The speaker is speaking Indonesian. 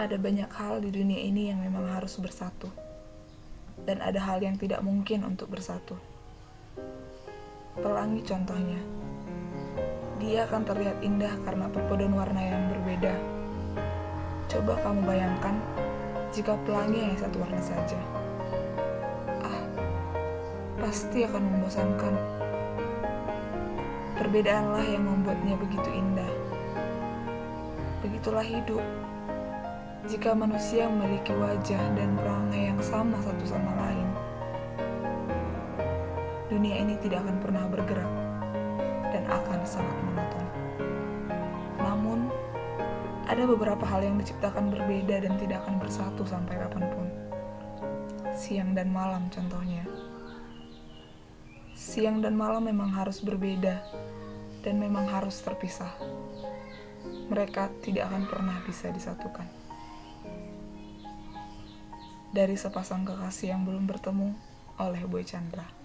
Ada banyak hal di dunia ini yang memang harus bersatu, dan ada hal yang tidak mungkin untuk bersatu. Pelangi contohnya, dia akan terlihat indah karena perpaduan warna yang berbeda. Coba kamu bayangkan jika pelangi hanya satu warna saja. Ah, pasti akan membosankan. Perbedaanlah yang membuatnya begitu indah. Begitulah hidup. Jika manusia memiliki wajah dan perangai yang sama satu sama lain, dunia ini tidak akan pernah bergerak dan akan sangat monoton. Namun, ada beberapa hal yang diciptakan berbeda dan tidak akan bersatu sampai kapan pun. Siang dan malam contohnya. Siang dan malam memang harus berbeda dan memang harus terpisah. Mereka tidak akan pernah bisa disatukan dari sepasang kekasih yang belum bertemu oleh Boy Chandra.